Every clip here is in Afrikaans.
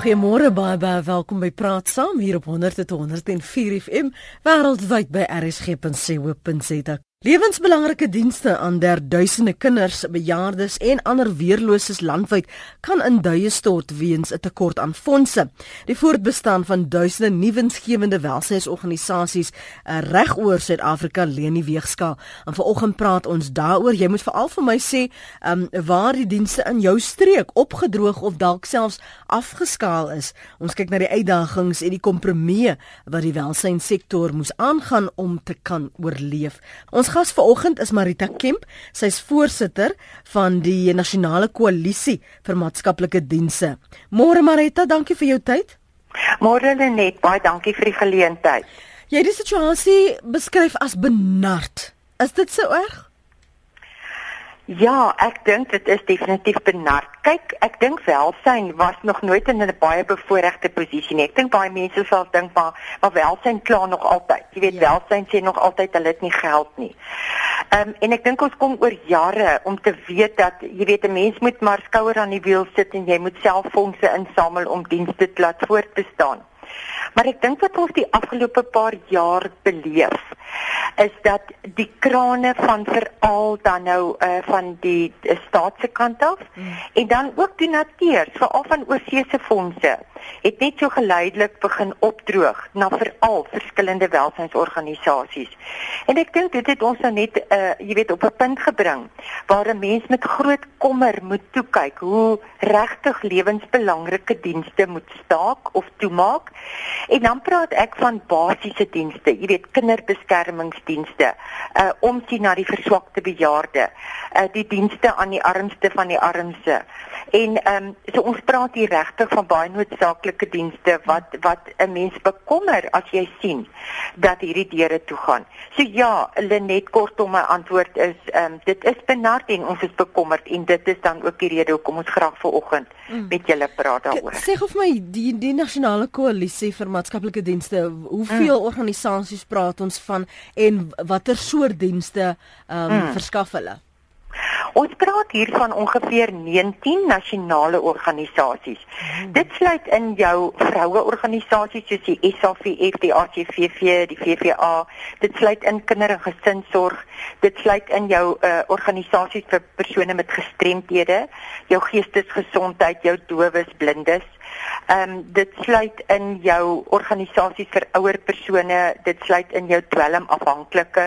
Goeiemôre baie baie welkom by Praat Saam hier op 100.104 FM wêreldwyd by rsg.co.za. Lewensbelangrike dienste aan derduisende kinders, bejaardes en ander weerloses landwyd kan in duie stort weens 'n tekort aan fondse. Die voortbestaan van duisende nuwensgewende welsynsorganisasies uh, regoor Suid-Afrika leen nie weegskaal. En vanoggend praat ons daaroor. Jy moet veral vir my sê, um, waar die dienste in jou streek opgedroog of dalk selfs afgeskaal is. Ons kyk na die uitdagings en die kompromieë wat die welsynsektor moes aangaan om te kan oorleef. Ons gas vanoggend is Marita Kemp. Sy's voorsitter van die Nasionale Koalisie vir Maatskaplike Dienste. Môre Marita, dankie vir jou tyd. Môre Lenet, baie dankie vir die geleentheid. Jy het die situasie beskryf as benard. Is dit so erg? Ja, ek dink dit is definitief benard. Kyk, ek dink welsyn was nog nooit in 'n baie bevoordeelde posisie nie. Ek dink baie mense sal dink maar, maar welsyn kla nog altyd. Jy weet, ja. welsyn sê nog altyd hulle het nie geld nie. Ehm um, en ek dink ons kom oor jare om te weet dat jy weet 'n mens moet maar skouer aan die wiel sit en jy moet self fondse insamel om dienste te laat voortbestaan. Maar ek dink wat ons die afgelope paar jaar beleef is dat die krane van veral dan nou uh, van die uh, staatse kant af mm. en dan ook die natuur veral van oorsese fondse het net so geleidelik begin opdroog na veral verskillende welsynsorganisasies. En ek dink dit het ons nou net uh jy weet op 'n punt gebring waar 'n mens met groot kommer moet toe kyk hoe regtig lewensbelangrike dienste moet staak of toemaak. En dan praat ek van basiese dienste, jy weet kinderbeskermingsdienste, uh omsien na die verswakte bejaarde, uh die dienste aan die armste van die armste. En ehm um, so ons praat hier regtig van baie noodsaaklike dienste wat wat 'n mens bekommer as jy sien dat hierdie deure toe gaan. So ja, Lenet kortom my antwoord is ehm um, dit is benard en ons is bekommerd en dit is dan ook die rede hoekom ons graag vanoggend mm. met julle praat daaroor. Sê of my die die nasionale koalisie vir maatskaplike dienste, hoeveel mm. organisasies praat ons van en watter soort dienste ehm um, mm. verskaf hulle? Ons praat hier van ongeveer 19 nasionale organisasies. Hmm. Dit sluit in jou vroueorganisasies soos die SAVF, die ACVV, die VVA. Dit sluit in kinder- en gesinsorg. Dit sluit in jou uh, organisasies vir persone met gestremthede, jou geestesgesondheid, jou dowes, blindes. Ehm um, dit sluit in jou organisasie vir ouer persone, dit sluit in jou dwelmafhanklike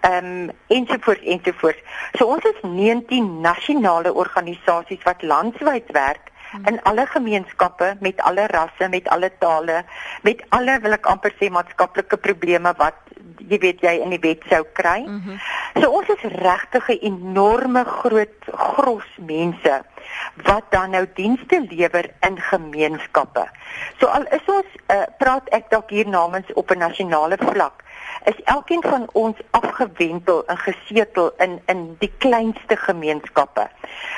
ehm um, ensovoorts ensovoorts. So ons is 19 nasionale organisasies wat landwyd werk in alle gemeenskappe met alle rasse, met alle tale, met alle wil ek amper sê maatskaplike probleme wat jy weet jy in die wet sou kry. Mm -hmm. So ons is regtig 'n enorme groot gros mense wat dan nou dienste lewer in gemeenskappe. So al is ons uh, praat ek dalk hier namens op 'n nasionale vlak is elkeen van ons afgewentel en gesetel in in die kleinste gemeenskappe.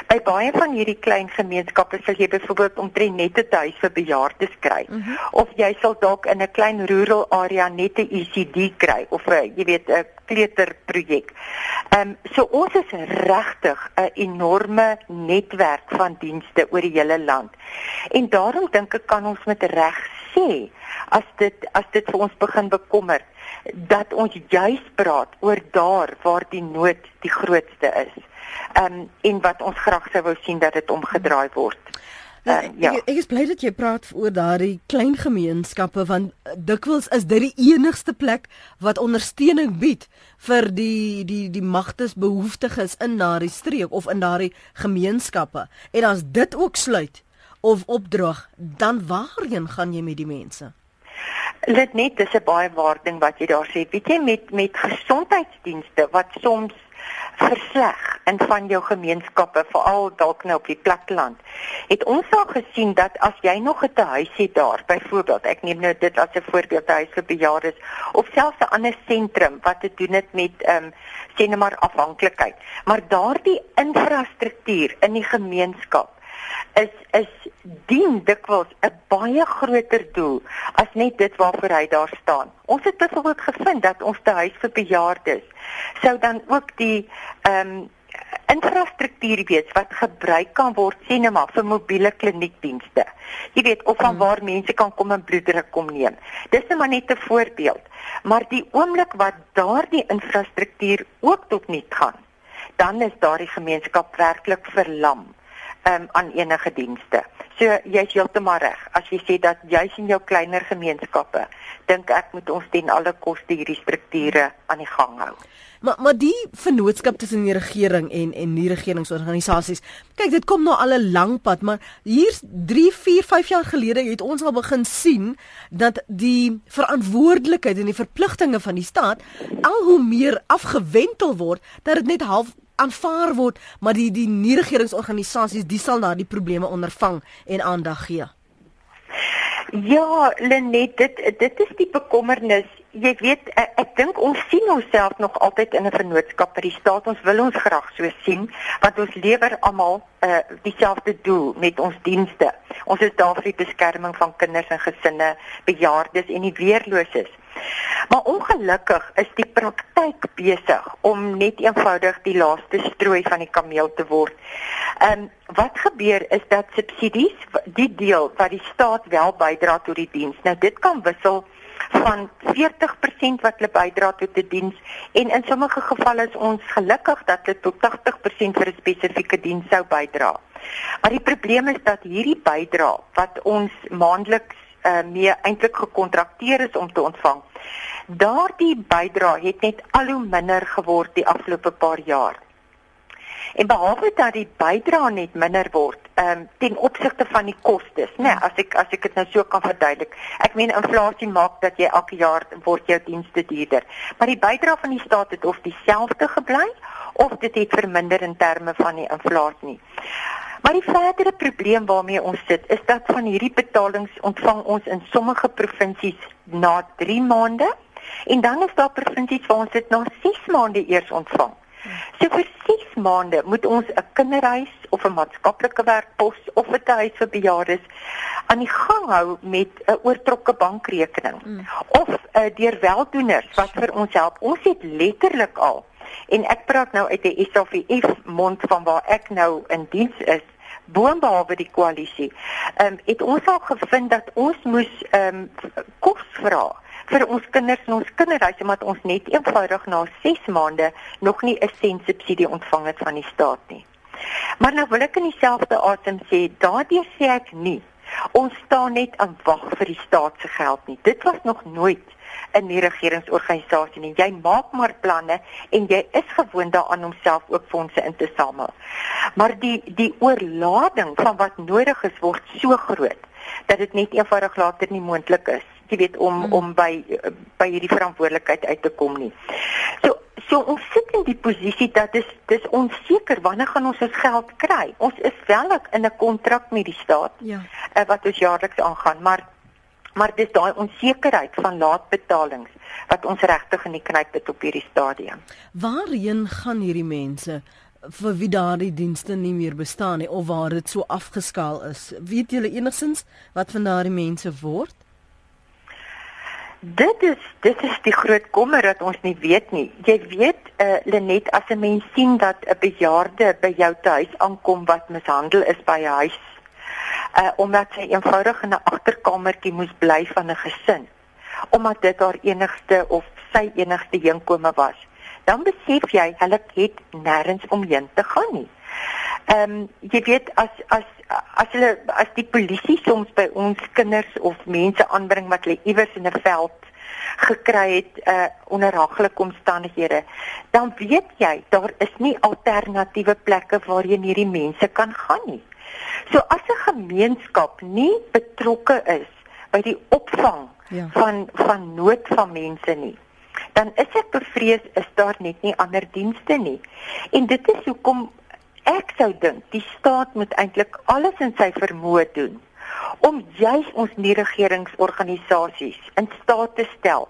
By baie van hierdie klein gemeenskappe sal jy byvoorbeeld omtrent net 'n huis vir bejaardes kry mm -hmm. of jy sal dalk in 'n klein rural area net 'n ECD kry of 'n jy weet 'n kleuterprojek. Ehm um, so ons is regtig 'n enorme netwerk van dienste oor die hele land. En daarom dink ek kan ons met reg sê as dit as dit vir ons begin bekommer dat ons juis praat oor daar waar die nood die grootste is. Ehm um, en wat ons graag sou wou sien dat dit omgedraai word. Uh, ja. Ek, ek is bly dat jy praat oor daardie klein gemeenskappe want dikwels is dit die enigste plek wat ondersteuning bied vir die die die magtesbehoeftiges in daardie streek of in daardie gemeenskappe. En as dit ook sluit of opdroog, dan waarheen gaan jy met die mense? Dit net dis 'n baie waar ding wat jy daar sê. Weet jy met met gesondheidsdienste wat soms versleg in van jou gemeenskappe veral dalk nou op die platteland. Het ons al gesien dat as jy nog 'n huis het daar, byvoorbeeld, ek neem nou dit as 'n voorbeeld, 'n huis vir bejaardes of selfs 'n ander sentrum wat te doen het met ehm um, sê net maar afhanklikheid. Maar daardie infrastruktuur in die gemeenskap is is dien dikwels 'n baie groter doel as net dit waarvoor hy daar staan. Ons het byvoorbeeld gevind dat ons te huis vir bejaardes sou dan ook die ehm um, infrastruktuur wees wat gebruik kan word sien nou maar vir mobiele kliniekdienste. Jy weet of van hmm. waar mense kan kom en bloeddruk kom neem. Dis net maar net 'n voorbeeld. Maar die oomblik wat daardie infrastruktuur ook tot nul gaan, dan is daardie gemeenskap werklik verlam um, aan enige dienste. So jy's heeltemal reg as jy sê dat jy's in jou kleiner gemeenskappe dink ek moet ons ten alle koste hierdie strukture aan die gang hou. Maar maar die vennootskap tussen die regering en en nie regeringsorganisasies. Kyk, dit kom nou al 'n lang pad, maar hier 3, 4, 5 jaar gelede het ons al begin sien dat die verantwoordelikheid en die verpligtinge van die staat al hoe meer afgewentel word dat dit net half aanvaar word, maar die die nie regeringsorganisasies, die sal daardie probleme ondervang en aandag gee. Ja, Lenet, dit dit is die bekommernis. Jy weet, ek, ek dink ons sien onsself nog altyd in 'n vennootskap by die staat. Ons wil ons graag so sien, want ons lewer almal uh dieselfde doel met ons dienste. Ons is daar vir die beskerming van kinders en gesinne, bejaardes en die weerloses. Maar ongelukkig is die praktyk besig om net eenvoudig die laaste strooi van die kameel te word. Ehm um, wat gebeur is dat subsidies, die deel wat die staat wel bydra tot die diens. Nou dit kan wissel van 40% wat hulle bydra tot die diens en in sommige gevalle is ons gelukkig dat hulle tot 80% vir 'n spesifieke diens sou bydra. Maar die probleem is dat hierdie bydra wat ons maandeliks uh, mee eintlik gekontrakteer is om te ontvang. Daardie bydrae het net al hoe minder geword die afgelope paar jaar. En behalwe dat die bydrae net minder word, ehm um, ten opsigte van die kostes, né, nee, as ek as ek dit nou so kan verduidelik. Ek meen inflasie maak dat jy elke jaar word jou dienste duurder. Maar die bydrae van die staat het of dieselfde gebly of dit het verminder in terme van die inflasie nie. Maar die verdere probleem waarmee ons sit is dat van hierdie betalings ontvang ons in sommige provinsies na 3 maande en dan is daar provinsies waar ons dit na 6 maande eers ontvang. So vir 6 maande moet ons 'n kinderhuis of 'n maatskaplike werkpos of 'n huis vir bejaardes aan die gang hou met 'n oortrokke bankrekening mm. of uh, deur weldoeners wat vir ons help. Ons het letterlik al en ek praat nou uit die SAVF mond van waar ek nou in diens is boonbehalwe die koalisie. Ehm um, het ons al gevind dat ons moes ehm um, kos vra vir ons kinders en ons kinderhuise omdat ons net eenvoudig na 6 maande nog nie 'n sent subsidie ontvang het van die staat nie. Maar nou wil ek in dieselfde asem sê, daardie sê ek nie. Ons staan net aan wag vir die staat se geld nie. Dit was nog nooit in die regeringsorganisasie nie. Jy maak maar planne en jy is gewoond daaraan om self ook fondse in te samel. Maar die die oorlading van wat nodig is word so groot dat dit net eenvoudig later nie moontlik is jy weet om hmm. om by by hierdie verantwoordelikheid uit te kom nie. So so ons sit in die posisie dat dis dis onseker wanneer gaan ons ons geld kry. Ons is wel in 'n kontrak met die staat. Ja. Uh, wat ons jaarliks aangaan, maar maar dis daai onsekerheid van laatbetalings wat ons regtig in die knyp het op hierdie stadium. Waarheen gaan hierdie mense vir wie daardie dienste nie meer bestaan nie of waar dit so afgeskaal is? Weet julle enigsins wat van daardie mense word? Dit is dit is die groot kommer dat ons nie weet nie. Jy weet, uh, Lenet, as 'n mens sien dat 'n bejaarde by jou tuis aankom wat mishandel is by 'n huis uh omdat sy eenvoudig in 'n agterkamertjie moes bly van 'n gesin omdat dit haar enigste of sy enigste inkome was dan besef jy hulle het nêrens omheen te gaan nie. Ehm um, jy weet as as as hulle as die polisie soms by ons kinders of mense aanbring wat hulle iewers in 'n veld gekry het uh onder haglike omstandighede dan weet jy daar is nie alternatiewe plekke waarheen hierdie mense kan gaan nie. So as 'n gemeenskap nie betrokke is by die opvang ja. van van nood van mense nie, dan is ek bevrees is daar net nie ander dienste nie. En dit is hoekom ek sou dink die staat moet eintlik alles in sy vermoë doen om juis ons nie regeringsorganisasies in staat te stel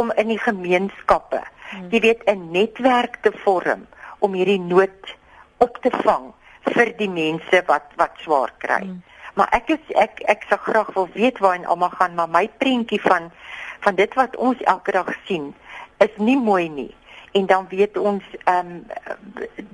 om in die gemeenskappe, hmm. jy weet, 'n netwerk te vorm om hierdie nood op te vang vir die mense wat wat swaar kry. Mm. Maar ek is ek ek sou graag wil weet waar en almal gaan, maar my prentjie van van dit wat ons elke dag sien is nie mooi nie. En dan weet ons ehm um,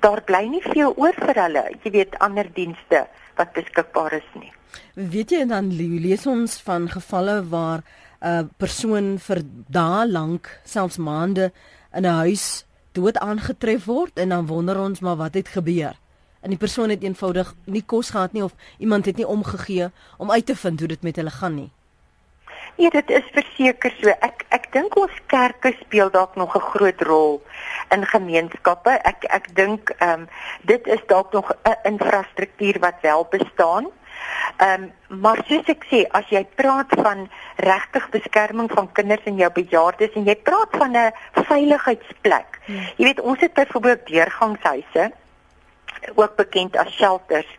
daar bly nie veel oor vir hulle jy weet ander dienste wat beskikbaar is nie. Weet jy dan lees ons van gevalle waar 'n uh, persoon vir dae lank selfs maande in 'n huis dood aangetref word en dan wonder ons maar wat het gebeur? En die persoon het eenvoudig nie kos gehad nie of iemand het nie omgegee om uit te vind hoe dit met hulle gaan nie Ja, dit is verseker so. Ek ek dink ons kerke speel dalk nog 'n groot rol in gemeenskappe. Ek ek dink ehm um, dit is dalk nog 'n infrastruktuur wat wel bestaan. Ehm um, maar soos ek sê, as jy praat van regtig beskerming van kinders en jou bejaardes en jy praat van 'n veiligheidsplek. Hmm. Jy weet, ons het byvoorbeeld deurgangshuise ook bekend as shelters.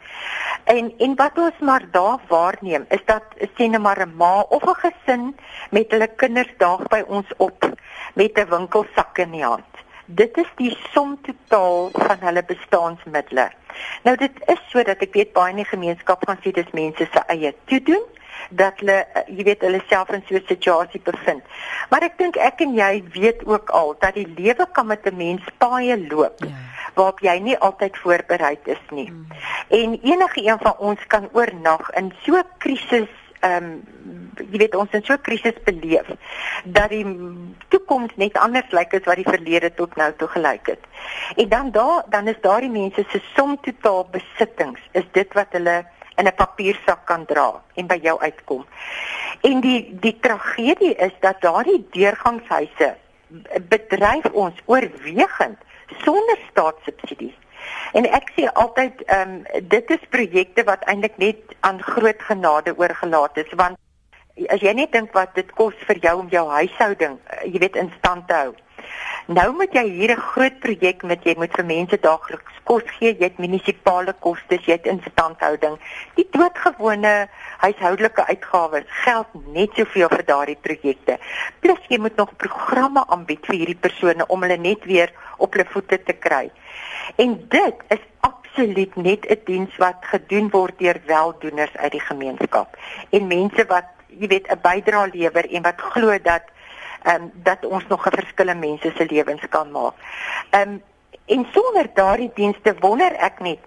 En en wat ons maar daar waarneem is dat sien nou maar 'n ma of 'n gesin met hulle kinders daag by ons op met 'n winkelsak in die hand. Dit is die som totaal van hulle bestaansmiddels. Nou dit is sodat ek weet baie in die gemeenskap gaan sê dis mense se eie toedoen dat hulle eh, jy weet hulle self in so 'n situasie bevind. Maar ek dink ek en jy weet ook al dat die lewe kan met 'n mens paie loop. Ja waarop jy nie altyd voorberei is nie. Mm. En enige een van ons kan oornag in so 'n krisis ehm um, jy weet ons in so 'n krisis beleef dat die toekoms net anders lyk as wat die verlede tot nou toe gelyk het. En dan daar dan is daardie mense se som totaal besittings is dit wat hulle in 'n papiersak kan dra en by jou uitkom. En die die tragedie is dat daardie deurgangshuise bedryf ons oorwegend sonder staatssubsidies. En ek sê altyd ehm um, dit is projekte wat eintlik net aan groot genade oorgelaat is want as jy net dink wat dit kos vir jou om jou huishouding, eh, jy weet in stand te hou. Nou moet jy hier 'n groot projek met jy moet vir mense daagliks kos gee, jy het munisipale kostes, jy het instandhouding. Die doodgewone huishoudelike uitgawes geld net soveel vir daardie projekte. Plus jy moet nog programme aanbied vir hierdie persone om hulle net weer op hulle voete te kry. En dit is absoluut net 'n diens wat gedoen word deur weldoeners uit die gemeenskap en mense wat jy weet 'n bydrae lewer en wat glo dat ehm um, dat ons nog 'n verskil in mense se lewens kan maak. Ehm um, en sonder daardie dienste wonder ek net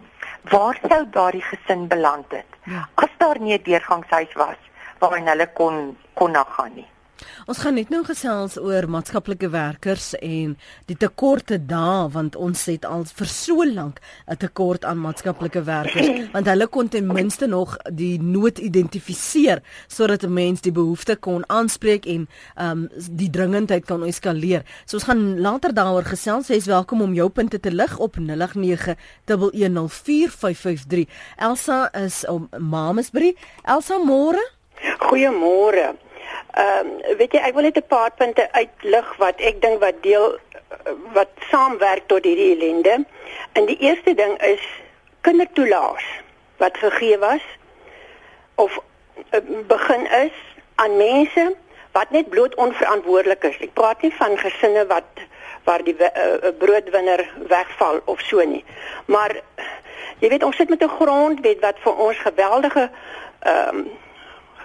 waar sou daardie gesin beland het ja. as daar nie 'n deurgangshuis was waarin hulle kon kon na gaan nie. Ons gaan net nou gesels oor maatskaplike werkers en die tekorte daar want ons het al vir so lank 'n tekort aan maatskaplike werkers want hulle kon ten minste nog die nood identifiseer sodat 'n mens die behoefte kon aanspreek en ehm um, die dringendheid kan eskaleer. So ons gaan later daaroor gesels. Jy is welkom om jou punte te lig op 0891104553. Elsa is om Mamesbury. Elsa môre? Goeiemôre. Ehm um, weet jy ek wil net 'n paar punte uitlig wat ek dink wat deel wat saamwerk tot hierdie ellende. En die eerste ding is kindertoelaas wat gegee was of uh, begin is aan mense wat net bloot onverantwoordelik is. Ek praat nie van gesinne wat waar die uh, broodwinner wegval of so nie. Maar jy weet ons sit met 'n grondwet wat vir ons geweldige ehm um,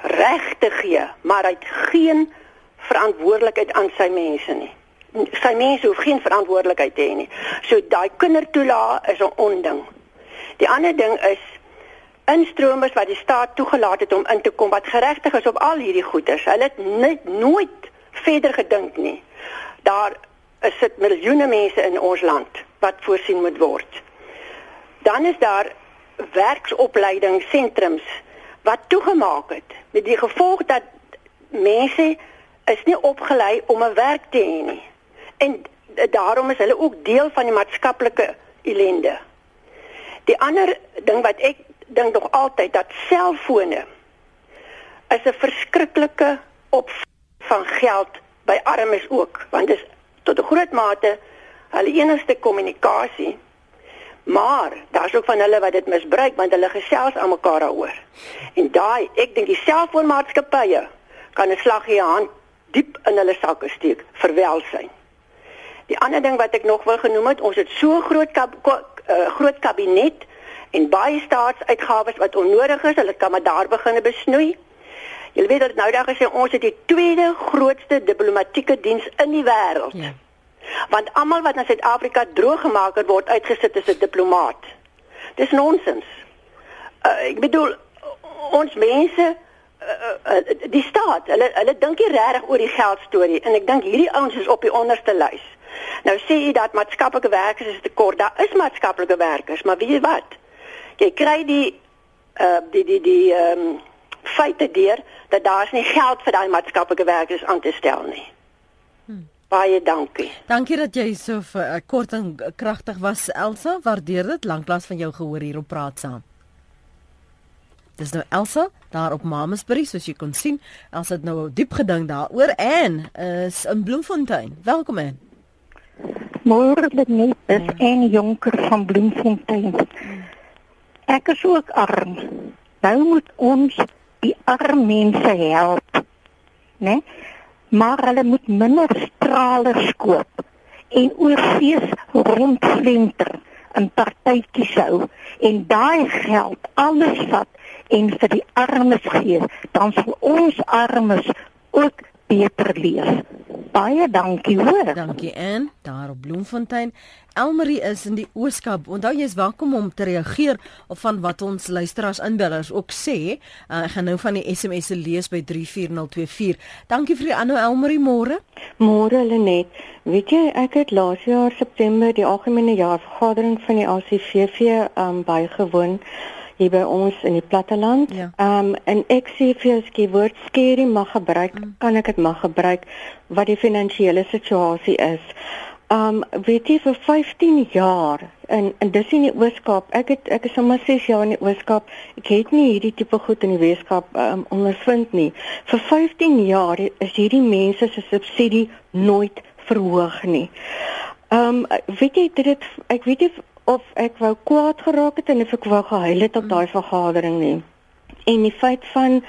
reg te gee, maar hy het geen verantwoordelikheid aan sy mense nie. Sy mense hoef geen verantwoordelikheid te hê nie. So daai kindertoelaag is 'n onding. Die ander ding is instromers wat die staat toegelaat het om in te kom wat geregtig is op al hierdie goederes. Hulle het net nooit verder gedink nie. Daar is dit miljoene mense in ons land wat voorsien moet word. Dan is daar werksopleidingssentrums wat toegemaak het met die gevolg dat mense is nie opgelei om 'n werk te hê nie. En daarom is hulle ook deel van die maatskaplike ellende. Die ander ding wat ek dink nog altyd dat selfone is 'n verskriklike op van geld by armes ook, want dit is tot 'n groot mate hulle enigste kommunikasie Maar daar's ook van hulle wat dit misbruik want hulle gesels aan mekaar daaroor. En daai, ek dink die selfoonmaatskappye kan 'n slag in die hand diep in hulle sakke steek vir welsyn. Die ander ding wat ek nog wil genoem het, ons het so groot kab, uh, groot kabinet en baie staatsuitgawes wat onnodig is, hulle kan maar daar begine besnoei. Julle weet dat nou daar gesê ons het die tweede grootste diplomatieke diens in die wêreld. Ja. Want almal wat in Suid-Afrika drooggemaak word uitgesit as 'n diplomaat. Dis nonsens. Uh, ek bedoel ons mense uh, uh, die staat, hulle hulle dink nie regtig oor die geld storie en ek dink hierdie ouens is op die onderste lys. Nou sê jy dat maatskaplike werkers is tekort. Daar is maatskaplike werkers, maar weet jy wat? Jy kry die uh die die die ehm um, feite deur dat daar's nie geld vir daai maatskaplike werkers aan te stel nie. Hmm. Baie dankie. Dankie dat jy so uh, kort en kragtig was Elsa. Waardeer dit. Lanklaas van jou gehoor hier op praat saam. Dis nou Elsa daar op Mamasbury soos jy kon sien. Elsa het nou diep gedink daaroor en is in Bloemfontein. Welkom in. Môre dit net is en jonker van Bloemfontein. Ek is ook arm. Nou moet ons die arme mense help. Né? Maar hulle moet minder stralers koop en oorfees rondflenter en partytjies hou en daai geld alles vat en vir die armes gee, dan sal ons armes ook beter leef. Baie dankie hoor. Dankie en daar op Bloemfontein. Elmarie is in die Ooskaap. Onthou jy is welkom om te reageer op van wat ons luisteraars inbellers ook sê. Uh, ek gaan nou van die SMS'e lees by 34024. Dankie vir die aanhou Elmarie môre. Môre Lenet. Weet jy ek het laas jaar September die algemene jaarvergadering van die ACVV um bygewoon hier by ons in die platteland. Ehm ja. um, en ek sê vir as jy woord skerry mag gebruik, mm. kan ek dit mag gebruik wat die finansiële situasie is. Ehm um, weet jy vir 15 jaar in in dis in die Ooskaap. Ek het ek is sommer 6 jaar in die Ooskaap. Ek het nie hierdie tipe goed in die Weskaap um, ondervind nie. Vir 15 jaar is hierdie mense se subsidie nooit verhoog nie. Ehm um, weet jy dit ek weet nie of ek wou kwaad geraak het en of ek wou gehuil het op daai vergadering nie. En die feit van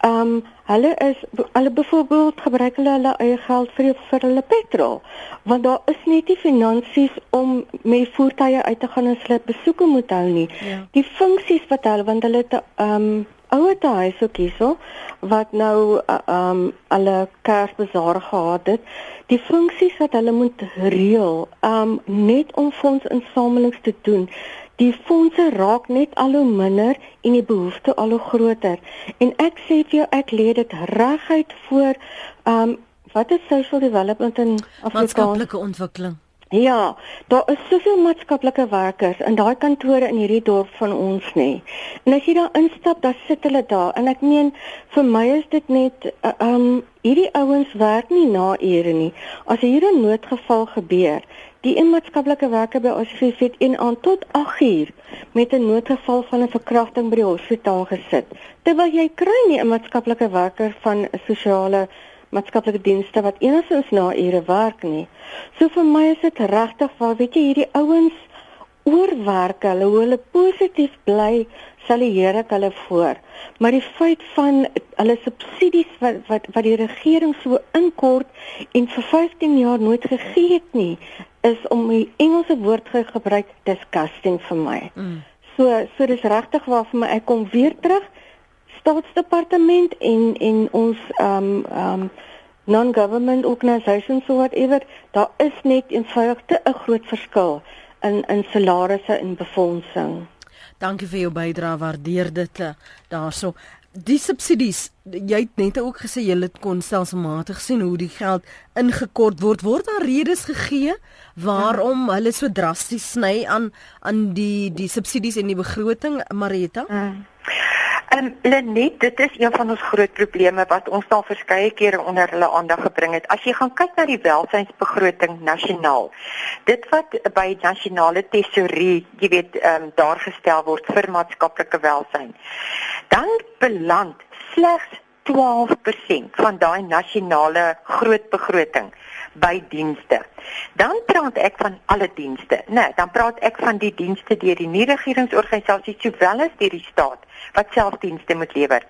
ehm um, hulle is hulle byvoorbeeld gebruik hulle hulle eie geld vir vir hulle petrol want daar is net nie finansies om met voertuie uit te gaan en hulle besoeke moet hou nie. Ja. Die funksies wat hulle want hulle ehm um, ouer huis ook hierso wat nou uh, um alle kersbazaar gehad het. Die funksies wat hulle moet reël um net om fondsinsamelings te doen die fondse raak net al hoe minder en die behoefte al hoe groter. En ek sê vir jou ek lê dit reguit voor um wat is social development in Afrikaans? Maatskaplike ontwikkeling Ja, daar is soveel maatskaplike werkers in daai kantore in hierdie dorp van ons nê. En as jy daar instap, dan sit hulle daar en ek meen vir my is dit net uh, um hierdie ouens werk nie na ure nie. As hier 'n noodgeval gebeur, die maatskaplike werker by ons het een aan tot 8 uur met 'n noodgeval van 'n verkrachting by die hospitaal gesit. Terwyl jy kry nie 'n maatskaplike werker van sosiale maatskaplike dienste wat enigstens na ure werk nie. So vir my is dit regtig waar weet jy hierdie ouens oorwerk hulle hoe hulle positief bly sal die Here hulle voor. Maar die feit van hulle subsidies wat wat wat die regering so inkort en vir 15 jaar nooit gegee het nie is om die Engelse woord te gebruik disgusting vir my. Mm. So so dis regtig waar vir my ek kom weer terug staatsdepartement en en ons um um non-government organisations so whatever, daar is net eenvoudig te 'n groot verskil in in salarisse en befondsing. Dankie vir jou bydrae, waardeer dit eh, daarso. Die subsidies, jy het net ook gesê jy het konstelselmatig sien hoe die geld ingekort word. Word daar redes gegee waarom mm. hulle so drasties sny aan aan die die subsidies en die begroting, Marita? Mm. Ehm um, Lenet, dit is een van ons groot probleme wat ons al verskeie kere onder hulle aandag gebring het. As jy gaan kyk na die welsynsbegroting nasionaal, dit wat by nasionale tesourie, jy weet, ehm um, daar gestel word vir maatskaplike welsyn, dan beland slegs 12% van daai nasionale groot begroting by dienste. Dan praat ek van alle dienste. Nee, dan praat ek van die dienste deur die nie-regeringsorganisasies sowel as deur die staat wat self dienste moet lewer.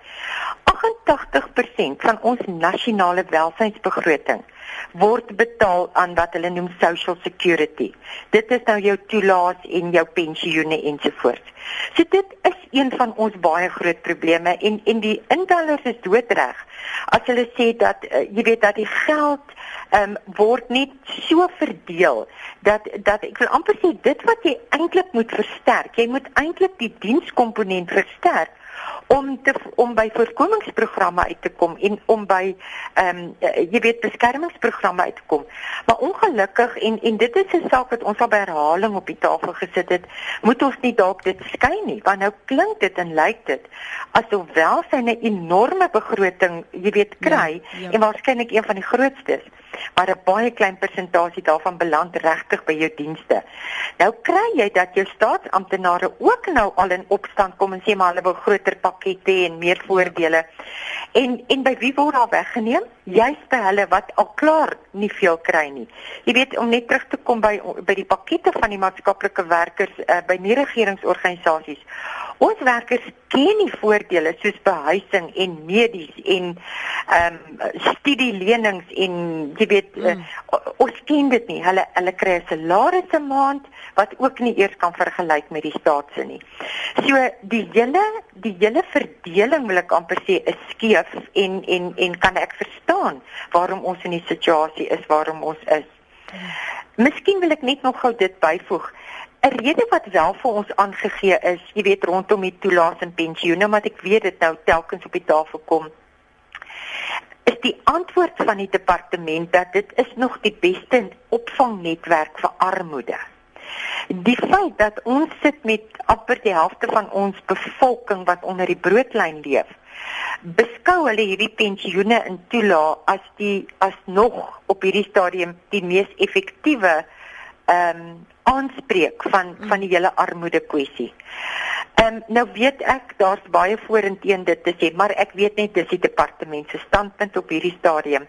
88% van ons nasionale welsynsbegroting word betaal aan wat hulle noem social security. Dit is nou jou toelaas en jou pensioene ensovoorts. So dit is een van ons baie groot probleme en en die indellers is doodreg as hulle sê dat uh, jy weet dat die geld ehm um, word net so verdeel dat dat ek wil amper sê dit wat jy eintlik moet versterk. Jy moet eintlik die dienskomponent versterk om te om by voorkomingsprogramme uit te kom en om by ehm um, jy weet beskermingsprogramme uit te kom. Maar ongelukkig en en dit is 'n saak wat ons al by herhaling op die tafel gesit het, moet ons nie dalk dit skei nie, want nou klink dit en lyk dit asof welsyne 'n enorme begroting, jy weet, kry ja, ja. en waarskynlik een van die grootstes maar 'n baie klein persentasie daarvan beland regtig by jou dienste. Nou kry jy dat jou staatsamptenare ook nou al in opstand kom en sê maar hulle wil groter pakkette en meer voordele. En en by wie word daar weggeneem? Juist by hulle wat al klaar nie veel kry nie. Jy weet om net terug te kom by by die pakkette van die maatskaplike werkers uh, by nie regeringsorganisasies. Ons werkers ken nie voordele soos behuising en medies en ehm um, studielenings en jy weet mm. uh, ons ken dit nie. Hulle hulle kry 'n salaris 'n maand wat ook nie eers kan vergelyk met die staatse nie. So die hele die hele verdeling wil ek amper sê is skeef en en en kan ek verstaan waarom ons in die situasie is waarom ons is. Miskien wil ek net nog gou dit byvoeg. 'n Rede wat wel vir ons aangegee is, jy weet rondom die toelaas en pensioene, maar ek weet dit nou telkens op die tafel kom. Is die antwoord van die departement dat dit is nog die beste opvangnetwerk vir armoede. Die feit dat ons sit met amper die helfte van ons bevolking wat onder die broodlyn leef, beskou hulle hierdie pensioene in toelaat as die as nog op hierdie stadium die mees effektiewe ehm um, aanspreek van van die hele armoede kwessie. Ehm um, nou weet ek daar's baie vorenteen dit te sê, maar ek weet net dis die departement se standpunt op hierdie stadium.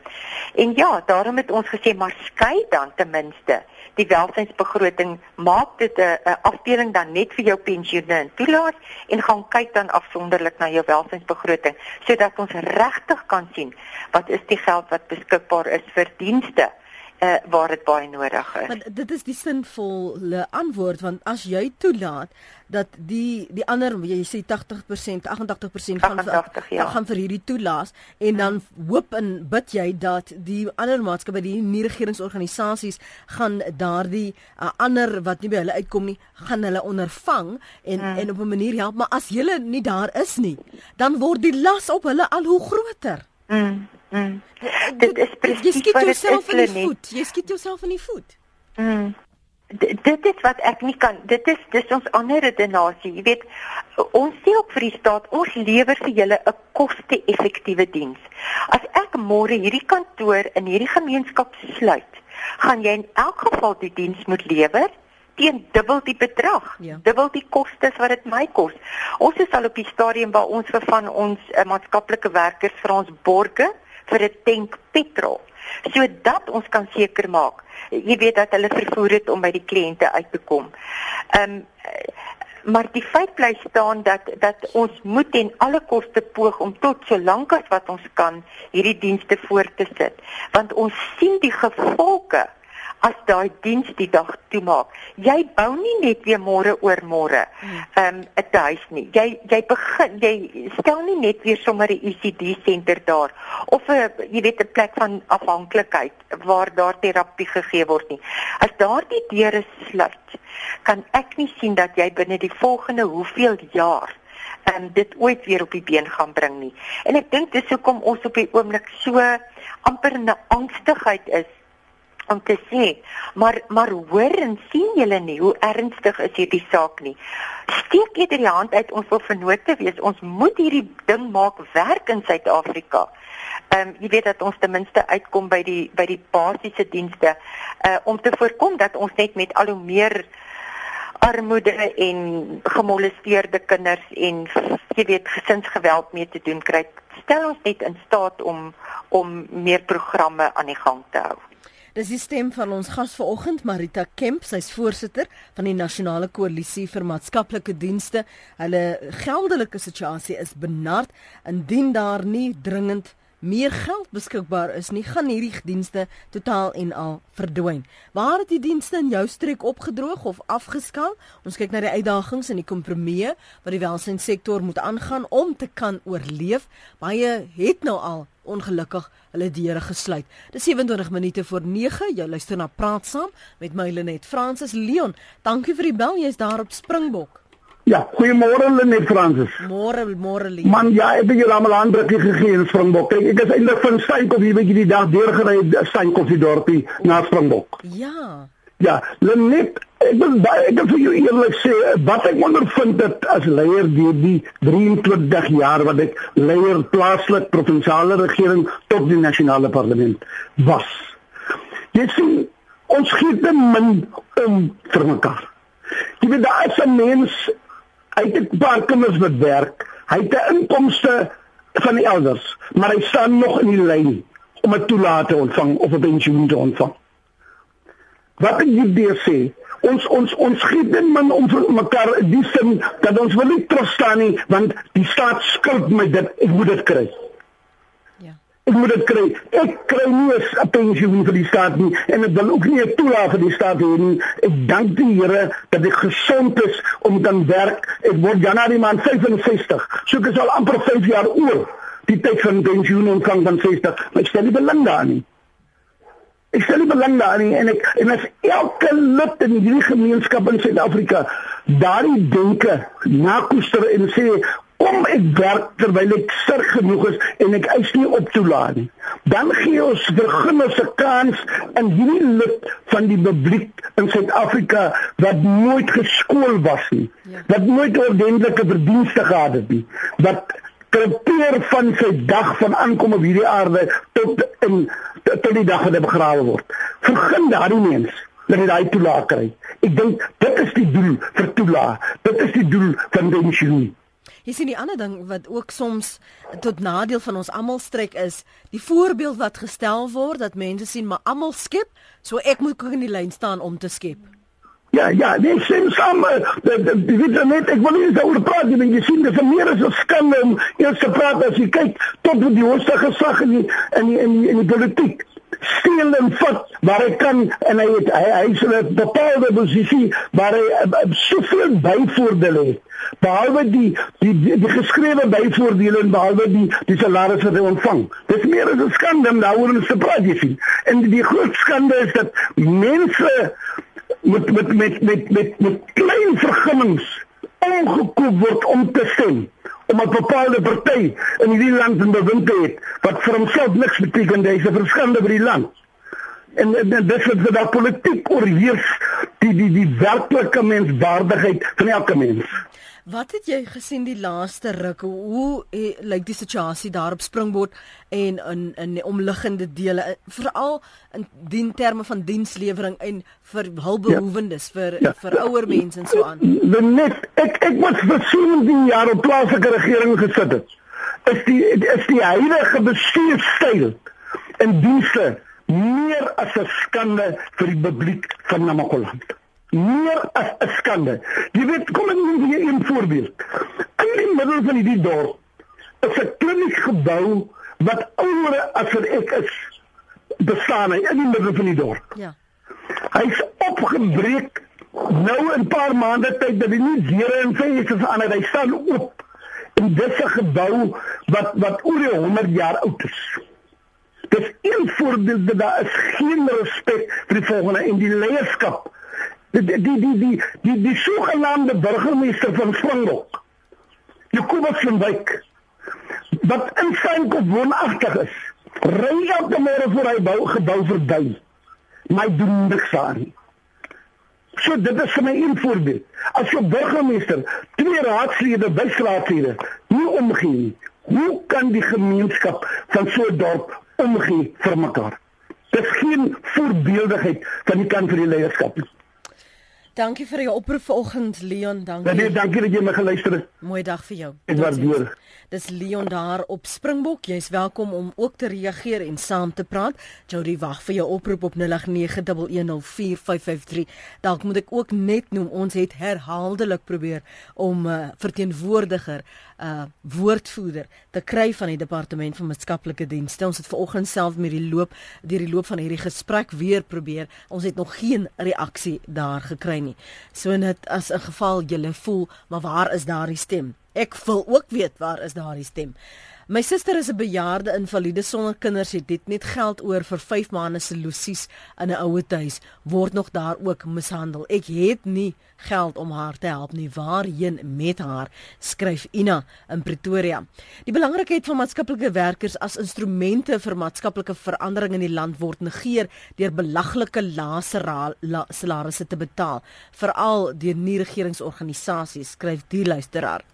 En ja, daarom het ons gesê maar skei dan ten minste die welsynsbegroting maak dit 'n 'n afdeling dan net vir jou pensioene en toelaat en gaan kyk dan afsonderlik na jou welsynsbegroting sodat ons regtig kan sien wat is die geld wat beskikbaar is vir dienste uh, waar dit baie nodig is. Maar dit is die sinvolle antwoord want as jy toelaat dat die die ander jy sê 80% 88% gaan 88, vir, ja. gaan vir hierdie toelaas en dan hoop en bid jy dat die ander maatskappe die nie regeringsorganisasies gaan daardie uh, ander wat nie by hulle uitkom nie gaan hulle ondervang en hmm. en op 'n manier help maar as hulle nie daar is nie dan word die las op hulle al hoe groter. Mm. Mm. Dit is presies jy skiet jouself in die voet. Jy skiet jouself in die voet. Mm. Dit is wat ek nie kan. Dit is dis ons ander redenasie. Jy weet, ons sê ook vir die staat, ons lewer vir julle 'n koste-effektiewe diens. As ek môre hierdie kantoor in hierdie gemeenskap sluit, gaan jy in elk geval die diens moet lewer teen dubbel die bedrag, ja. dubbel die kostes wat dit my kos. Ons is al op die stadium waar ons vir van ons uh, maatskaplike werkers vir ons borge vir 'n tank petrol sodat ons kan seker maak jy weet dat hulle vervoer het om by die kliënte uit te kom. Ehm um, maar die feit bly staan dat dat ons moet en alle koste poog om tot so lank as wat ons kan hierdie dienste voort te sit want ons sien die gevolge as daai diens die dag toemaak. Jy bou nie net weer môre oor môre hmm. ehm um, 'n huis nie. Jy jy begin jy stel nie net weer sommer 'n ECD senter daar of 'n jy weet 'n plek van afhanklikheid waar daar terapie gegee word nie. As daardie deure sluit, kan ek nie sien dat jy binne die volgende hoeveel jaar en um, dit ooit weer op die been gaan bring nie. En ek dink dis hoekom ons op die oomblik so amper in 'n angstigheid is om te sê, maar maar hoor en sien julle nie hoe ernstig is hierdie saak nie. Steek eerder die hand uit ons wil vernote wees. Ons moet hierdie ding maak werk in Suid-Afrika. Ehm um, jy weet dat ons ten minste uitkom by die by die basiese dienste uh om te voorkom dat ons net met al hoe meer armoede en gemolesteerde kinders en jy weet gesinsgeweld mee te doen kry. Stel ons net in staat om om meer programme aan die gang te hou. Dis die stem van ons gas vanoggend Marita Kemp, sy's voorsitter van die Nasionale Koalisie vir Maatskaplike Dienste. Hulle geldelike situasie is benard indien daar nie dringend meer geld beskikbaar is nie, gaan hierdie dienste totaal en al verdwyn. Waar het die dienste in jou streek opgedroog of afgeskaal? Ons kyk na die uitdagings en die kompromieë wat die welsynssektor moet aangaan om te kan oorleef. Baie het nou al ongelukkig hulle deure gesluit. Dis 27 minute voor 9. Jy luister na Praat saam met my Lenet Fransis Leon. Dankie vir die bel. Jy's daar op Springbok. Ja, goeiemôre Lenet Fransis. Môre, môre Leon. Man, ja, ek het julle almal aandrukkie gegee in Springbok. Kyk, ek is eintlik van Steenkop hier, jy, die dag deurgery Steenkop die dorpie na Springbok. Ja. Ja, Lenet, ek wil baie ek wil vir jou eerlik sê wat ek ondervind het as leier deur die 23 jaar wat ek leier plaaslik provinsiale regering tot die nasionale parlement was. Jy sien, ons gee te min om vir mekaar. Jy weet daar is 'n mens uit 'n paar kinders wat werk, hy het 'n inkomste van die elders, maar hy staan nog in die lyn om 'n toelaat te ontvang of 'n pensioen te ontvang. Wat ek hier sê, ons ons ons gee dit min om vir mekaar die sin dat ons wil nie terugstaan nie want die staat skuld my dit ek moet dit kry. Ja. Ek moet dit kry. Ek kry nie 'n pensioen vir die staat nie en ek wil ook nie 'n toelaag vir die staat hê nie. Ek dank die Here dat ek gesond is om te werk. Ek word Januarie maand 65. So ek is al amper 5 jaar oud. Die tyd van pensioen ontvang van 60. Maar ek stel nie belang daarin nie. Ek stel belang daarin en ek en as elke lid in hierdie gemeenskap in Suid-Afrika daardie denke nakoester en sê kom ek werk terwyl ek sterk genoeg is en ek eis nie op toelaat nie. Dan gee ons verginners 'n kans in hierdie lid van die publiek in Suid-Afrika wat nooit geskool was nie. Ja. Wat nooit ordentlike verdienste gehad het nie. Wat krepeer van sy dag van aankom op hierdie aarde tot in tot die dag wat hy begrawe word. Vergun daardie mens dat hy daai toelaat kry. Ek dink dit is die doel vir toelaat. Dit is die doel van die missie. Hier sien die ander ding wat ook soms tot nadeel van ons almal strek is, die voorbeeld wat gestel word dat mense sien maar almal skep, so ek moet ook in die lyn staan om te skep. Ja, ja, nee, sien saam, die weet net ek wil nie daaroor praat nie, want jy sien dis meer as 'n skande om eers te praat as jy kyk tot die hoogste gesag in die in die in die, in die politiek steel en vat waar hy kan en hy het hy, hy is in 'n bepaalde posisie waar hy uh, soveel byvoordele het behalwe die die die, die geskrewe byvoordele en behalwe die die salarisse wat hy ontvang. Dis meer as 'n skande om daaroor te praat jy sien. En die groot skande is dat mense met met met met met, met klein vergunnings omgekoop word om te stem om 'n bepaalde party in hierdie land in bewind hê wat vir homself niks beteken dis 'n verskande vir die land. En, en, en dis wat dat politiek oorheers die die die werklike menswaardigheid van elke mens Wat het jy gesien die laaste ruk? Hoe eh, lyk die situasie daar op Springbok en in in die omliggende dele veral in dien terme van dienslewering en vir hulpbehoewendes ja. vir ja. vir ouer mense en so aan. Net ek ek was vir 17 jaar op plaaslike regering gesit het. Is die is die huidige bestuurstyl in dienste meer as 'n skande vir die publiek van Namakoland meer as 'n skande. Jy weet, kom ek noem vir jou 'n voorbeeld. In die middel van hierdie dorp is 'n kliniek gebou wat ouer as wat ek is bestaan in die middel van die dorp. Ja. Hy's opgebreek nou 'n paar maande tyd dat hy nie deure en vensters aan het hy staan oop. En dis 'n gebou wat wat oor 100 jaar oud is. Dis een voorbeeld dat daar is geen respek vir die volgende en die leierskap die die die die die die sogenaamde burgemeester van Springbok. Jakobus van Wyk wat in sy woonagtig is. Ry elke môre voor hy bou gebou verby. My doen niks aan. So dit is vir my een voorbeeld. As jy burgemeester twee raadslede byslaatslede nie omgee nie, hoe kan die gemeenskap van so 'n dorp omgee vir mekaar? Dis geen voorbeeldigheid van die kant van die leierskap nie. Dankie vir jou oproep vanoggend Leon, dankie. Nee, dankie dat jy my geluister het. Mooi dag vir jou. Ek waardeer. Dis Leon daar op Springbok. Jy's welkom om ook te reageer en saam te praat. Jody wag vir jou oproep op 0891104553. Dalk moet ek ook net noem ons het herhaaldelik probeer om 'n uh, verteenwoordiger, 'n uh, woordvoerder te kry van die departement van maatskaplike dienste. Ons het vanoggend self met die loop deur die loop van hierdie gesprek weer probeer. Ons het nog geen reaksie daar gekry nie. So net as 'n geval jy voel, maar waar is daardie stem? Ek wil ook weet waar is daardie stem. My suster is 'n bejaarde invalide sonder kinders, het dit net geld oor vir 5 maande se lusies in 'n ouer huis, word nog daar ook mishandel. Ek het nie geld om haar te help nie. Waarheen met haar? skryf Ina in Pretoria. Die belangrikheid van maatskaplike werkers as instrumente vir maatskaplike verandering in die land word negeer deur belaglike lae salarisse te betaal, veral deur nie regeringsorganisasies, skryf die luisteraar.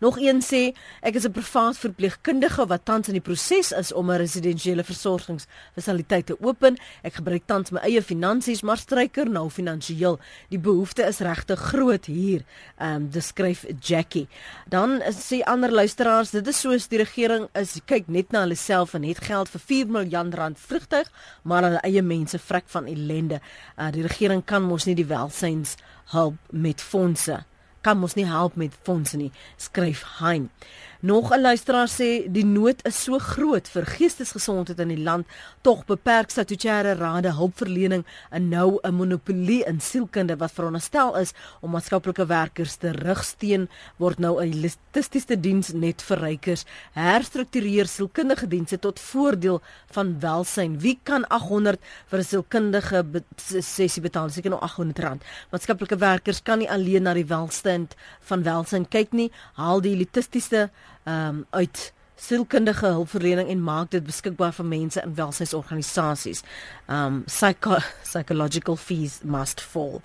Nog een sê ek is 'n privaat verpleegkundige wat tans in die proses is om 'n residensiële versorgingsfasiliteit te open. Ek gebruik tans my eie finansies, maar stryker nou finansiëel. Die behoefte is regtig groot hier. Ehm um, beskryf Jackie. Dan sê ander luisteraars, dit is soos die regering is kyk net na hulle self en het geld vir 4 miljard rand vrugtig, maar hulle eie mense vrek van ellende. Uh, die regering kan mos nie die welsyns help met fondse kan mos nie help met fondse nie, skryf Hein. Nog 'n luisteraar sê die nood is so groot vir geestesgesondheid in die land, tog beperk statutêre rade hulpverlening en nou 'n monopolie in sielkunde wat veronderstel is om maatskaplike werkers te rugsteun, word nou 'n elitistiese diens net vir rykers. Herstruktureer sielkundige dienste tot voordeel van welsyn. Wie kan 800 vir 'n sielkundige sessie betaal? Seker nou R800. Maatskaplike werkers kan nie alleen na die welstand van welsyn kyk nie. Haal die elitistiese um, uit sielkundige hulpverlening en maak dit beskikbaar vir mense in welsynsorganisasies. Um psycho psychological fees must fall.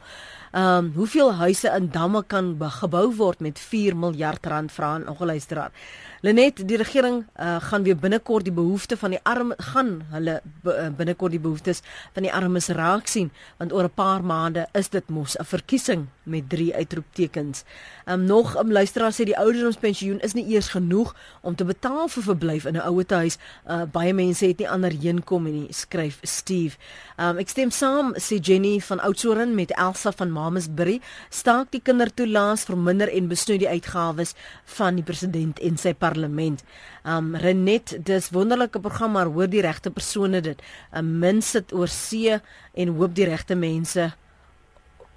Um hoeveel huise in damme kan gebou word met 4 miljard rand vra aan ongeluisteraar. Lenet, die regering uh, gaan weer binnekort die behoeftes van die arme gaan hulle uh, binnekort die behoeftes van die armes raak sien want oor 'n paar maande is dit mos 'n verkiesing met drie uitroeptekens. Um nog 'n um, luisteraar sê die ouderdomspensioen is nie eers genoeg om te betaal vir verblyf in 'n ouer huis. Uh, baie mense het nie ander heenkom nie, skryf Steve. Um ek stem saam sê Jenny van Oudtshoorn met Elsa van Mamasbury, staak die kindertoelaas verminder en besnoei die uitgawes van die president en sy parlement. Um Renet, dis wonderlike program maar hoor die regte persone dit. 'n Min sit oor see en hoop die regte mense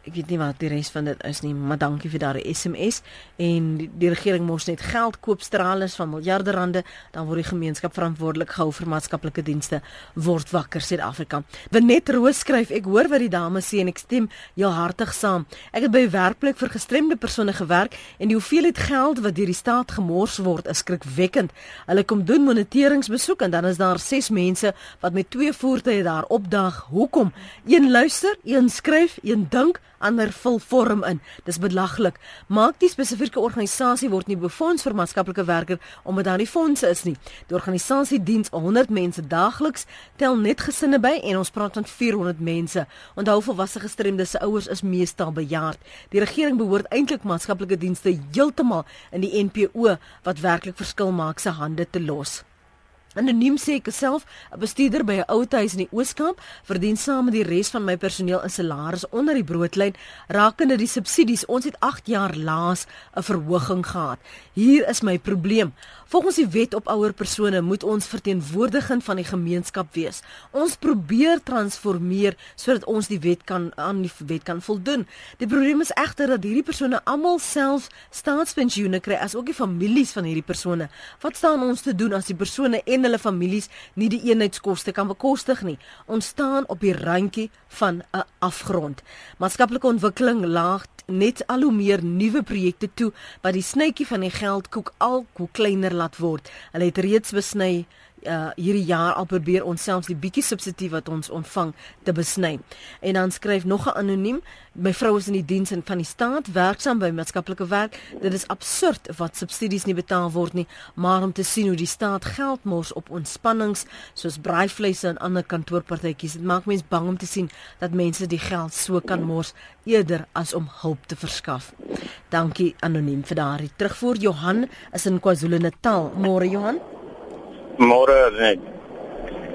ek weet nie wat die res van dit is nie, maar dankie vir daardie SMS en die, die regering mors net geld koop straalers van miljarde rande, dan word die gemeenskap verantwoordelik gehou vir maatskaplike dienste word wakker Suid-Afrika. Benet Roos skryf, ek hoor wat die dames sê en ek stem heel hartig saam. Ek het by werkplek vir gestremde persone gewerk en die hoeveelheid geld wat deur die staat gemors word is skrikwekkend. Hulle kom doen moniteringsbesoek en dan is daar 6 mense wat met twee voertuie daar opdag. Hoekom? Een luister, een skryf, een dink ander vul vorm in. Dis belaglik. Maak die spesifieke organisasie word nie befonds vir maatskaplike werker omdat daar nie fondse is nie. Die organisasie diens 100 mense daagliks, tel net gesinne by en ons praat van 400 mense. Onthou volwasse gestremdes se ouers is meestal bejaard. Die regering behoort eintlik maatskaplike dienste heeltemal in die NPO wat werklik verskil maak se hande te los. Anoniem sê ek self, 'n bestuurder by 'n ou huis in die Oos-Kaap, verdien saam met die res van my personeel 'n salaris onder die broodlyn rakende die subsidies. Ons het 8 jaar laas 'n verhoging gehad. Hier is my probleem. Volgens die wet op ouer persone moet ons verteenwoordiging van die gemeenskap wees. Ons probeer transformeer sodat ons die wet kan aan die wet kan voldoen. Die probleem is egter dat hierdie persone almal self staatspensioene kry as ook die families van hierdie persone. Wat staan ons te doen as die persone en hulle families nie die eenheidskoste kan bekostig nie. Ons staan op die randjie van 'n afgrond. Maatskaplike ontwikkeling laag net al hoe meer nuwe projekte toe wat die snytjie van die geldkoek al hoe kleiner laat word. Hulle het reeds besny uh hierdie jaar al probeer ons selfs die bietjie subsidie wat ons ontvang te besny. En dan skryf nog 'n anoniem, my vrou is in die diens van die staat, werksaam by maatskaplike werk. Dit is absurd wat subsidies nie betaal word nie, maar om te sien hoe die staat geld mors op ontspannings soos braaivleise en ander kantoorpartytjies, dit maak mens bang om te sien dat mense die geld so kan mors eerder as om hulp te verskaf. Dankie anoniem vir daardie terugvoer. Johan is in KwaZulu-Natal. Môre Johan. Môre net.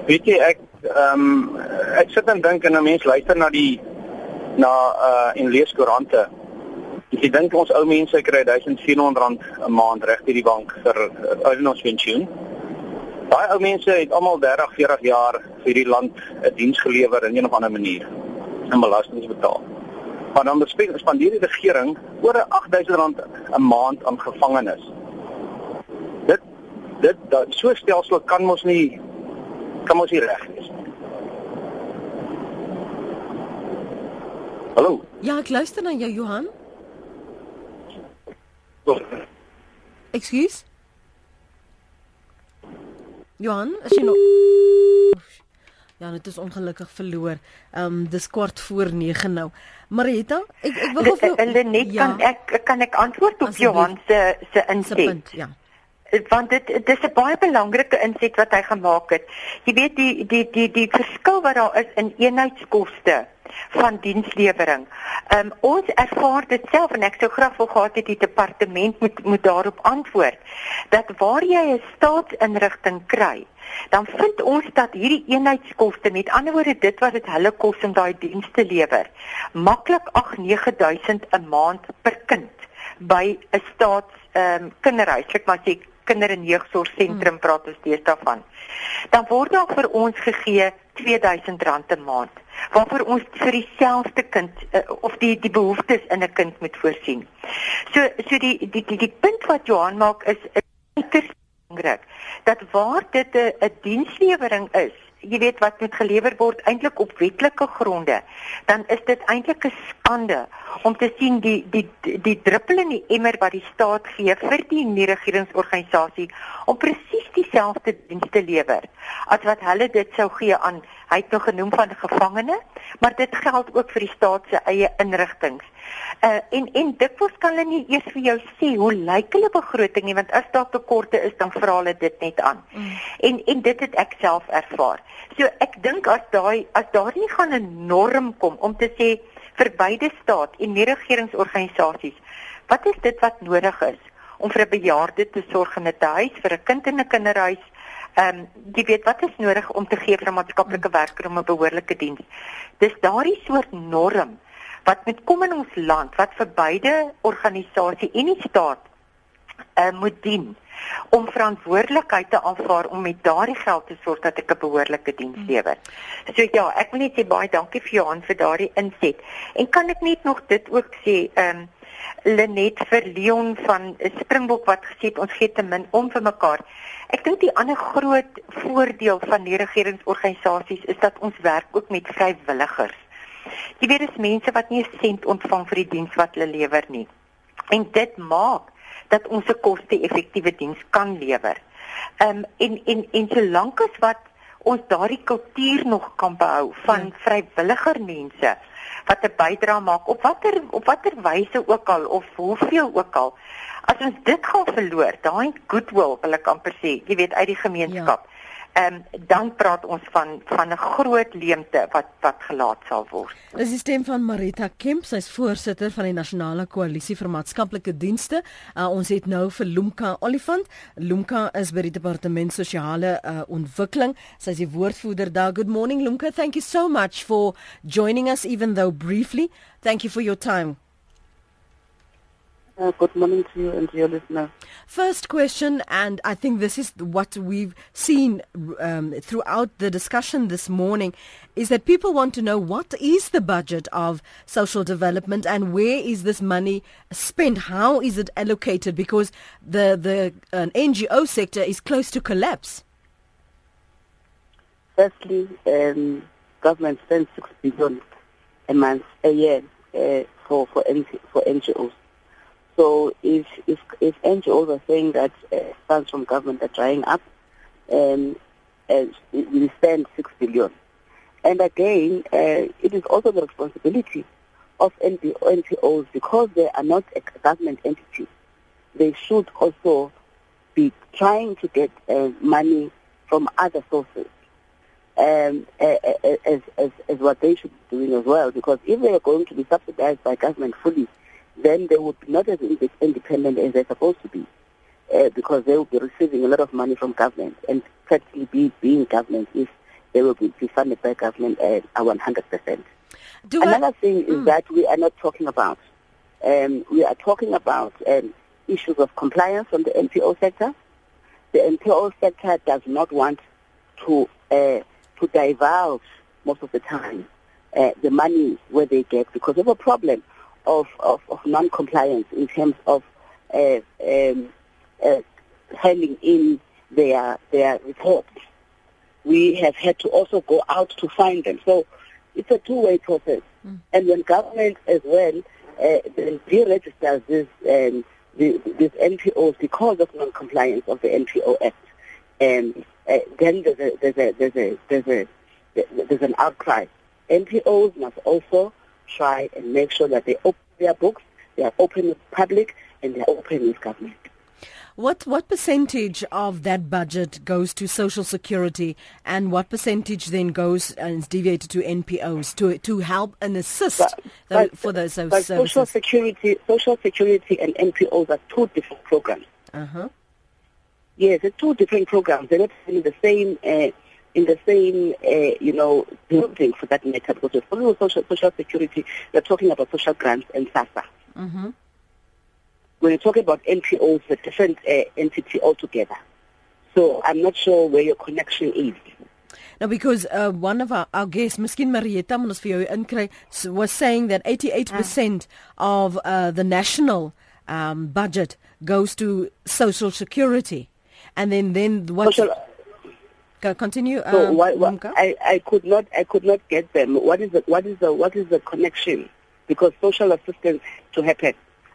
Weet jy ek ehm um, ek sit en dink en 'n mens luister na die na uh en lees koerante. Ek dink ons ou mense kry R1400 'n maand reg by die bank vir ouderdomspensioen. Daai ou mense het almal 30, 40 jaar vir die land 'n diens gelewer in een of ander manier en belasting betaal. Maar dan spandeer die regering oor R8000 'n maand aan gevangenes dit dat so stelsel kan mos nie kan mos nie reg wees nie. Hallo. Ja, ek luister na jou Johan. Oh. Ekskuus. Johan, as jy nog Ja, dit is ongelukkig verloor. Ehm um, dis kwart voor 9 nou. Marieta, ek ek wil gou hulle net ja. kan ek kan ek antwoord op Johan se se inset. Ja. Want dit dis 'n baie belangrike inset wat hy gemaak het. Jy weet die die die die verskil wat daar is in eenheidskoste van dienslewering. Ehm um, ons ervaar dit self en ek sou graag wil gehad het die departement moet moet daarop antwoord dat waar jy 'n staatsinrigting kry, dan vind ons dat hierdie eenheidskoste, met ander woorde dit wat dit hulle kos om daai diens te lewer, maklik 8-9000 'n maand per kind by 'n staats ehm um, kinderhuis, ek maar sê kinder- en jeugsorgsentrum hmm. praat ons steeds daarvan. Dan word daar vir ons gegee R2000 'n maand waarvoor ons vir dieselfde kind uh, of die die behoeftes in 'n kind moet voorsien. So so die die die, die punt wat Johan maak is uiters belangrik dat waar dit 'n dienslewering is jy weet wat moet gelewer word eintlik op wetlike gronde dan is dit eintlik 'n skande om te sien die die die druppel in die emmer wat die staat gee vir die nie-regeringsorganisasie om presies dieselfde diens te lewer as wat hulle dit sou gee aan hy het nog genoem van gevangene maar dit geld ook vir die staat se eie inrigtinge Uh, en en dikwels kan hulle nie eers vir jou sê hoe lyk hulle begroting nie want as daar tekorte is dan vra hulle dit net aan. Mm. En en dit het ek self ervaar. So ek dink as daai as daar nie gaan 'n norm kom om te sê vir beide staat en nie regeringsorganisasies wat is dit wat nodig is om vir 'n bejaarde te sorg in 'n huis vir 'n kind in 'n kinderhuis Ehm um, jy weet wat is nodig om te gee vir 'n maatskaplike werker om 'n behoorlike diens. Dis daardie soort norm wat met kom in ons land wat vir beide organisasie en die staat uh, moet dien om verantwoordelikheid te aanvaar om met daardie geld te sorg dat ek 'n behoorlike diens hmm. lewer. So ja, ek wil net sê baie dankie vir Johan vir daardie inset. En kan ek net nog dit ook sê, ehm um, Lenet vir Leon van Springbok wat gesê het ons gee te min om vir mekaar. Ek dink die ander groot voordeel van die regeringsorganisasies is dat ons werk ook met vrywilligers. Jy weet dis mense wat nie 'n sent ontvang vir die diens wat hulle lewer nie. En dit maak dat ons 'n koste-effektiewe diens kan lewer. Ehm um, en en en solank as wat ons daardie kultuur nog kan behou van ja. vrywilliger mense wat 'n bydrae maak op watter op watter wyse ook al of hoeveel ook al as ons dit gaan verloor daai goodwill wil ek amper sê jy weet uit die gemeenskap ja um, dan praat ons van van 'n groot leemte wat wat gelaat sal word. Dis die stem van Marita Kemp, sy's voorsitter van die Nasionale Koalisie vir Maatskaplike Dienste. Uh, ons het nou vir Lumka Olifant. Lumka is by die Departement Sosiale uh, Ontwikkeling. Sy's die woordvoerder daar. Good morning Lumka. Thank you so much for joining us even though briefly. Thank you for your time. Uh, good morning to you and to your listeners. First question, and I think this is what we've seen um, throughout the discussion this morning, is that people want to know what is the budget of social development and where is this money spent? How is it allocated? Because the the uh, NGO sector is close to collapse. Firstly, um, government spends six billion a month a year uh, for for for NGOs. So if if if NGOs are saying that uh, funds from government are drying up, um, uh, we spend six billion, and again, uh, it is also the responsibility of NGOs because they are not a government entity. They should also be trying to get uh, money from other sources. Um, as, as, as what they should be doing as well, because if they are going to be subsidized by government fully, then they would be not as independent as they're supposed to be. Uh, because they will be receiving a lot of money from government and practically be being government if they will be, funded by government at 100%. Do Another I, thing is mm. that we are not talking about. Um, we are talking about um, issues of compliance from the NPO sector. The NPO sector does not want to uh, to divulge most of the time uh, the money where they get because of a problem of, of, of non-compliance in terms of uh, um, uh, handing in their their reports. We have had to also go out to find them. So it's a two-way process. Mm. And when government as well uh, deregisters this um, the, these NPOs because of non-compliance of the NPO Act, um, uh, then there's a, there's a there's a there's a there's an outcry. NPOs must also try and make sure that they open their books, they are open with the public, and they are open with government. What what percentage of that budget goes to social security, and what percentage then goes and is deviated to NPOs to to help and assist but, the, but, for those, those but services? Social security, social security, and NPOs are two different programs. Uh huh. Yes, they're two different programs. They're not in the same. Uh, in the same, uh, you know, building for that matter, because we're social, social security, we're talking about social grants and SASSA. Mm-hmm when you talk about NPOs, a different uh, entity altogether. So I'm not sure where your connection is. Now, because uh, one of our, our guests, Miskin Marietta, was saying that 88% of uh, the national um, budget goes to social security. And then, then what? Social, continue. So um, what, what, I, I could not I could not get them. What is the what is the what is the connection? Because social assistance to happen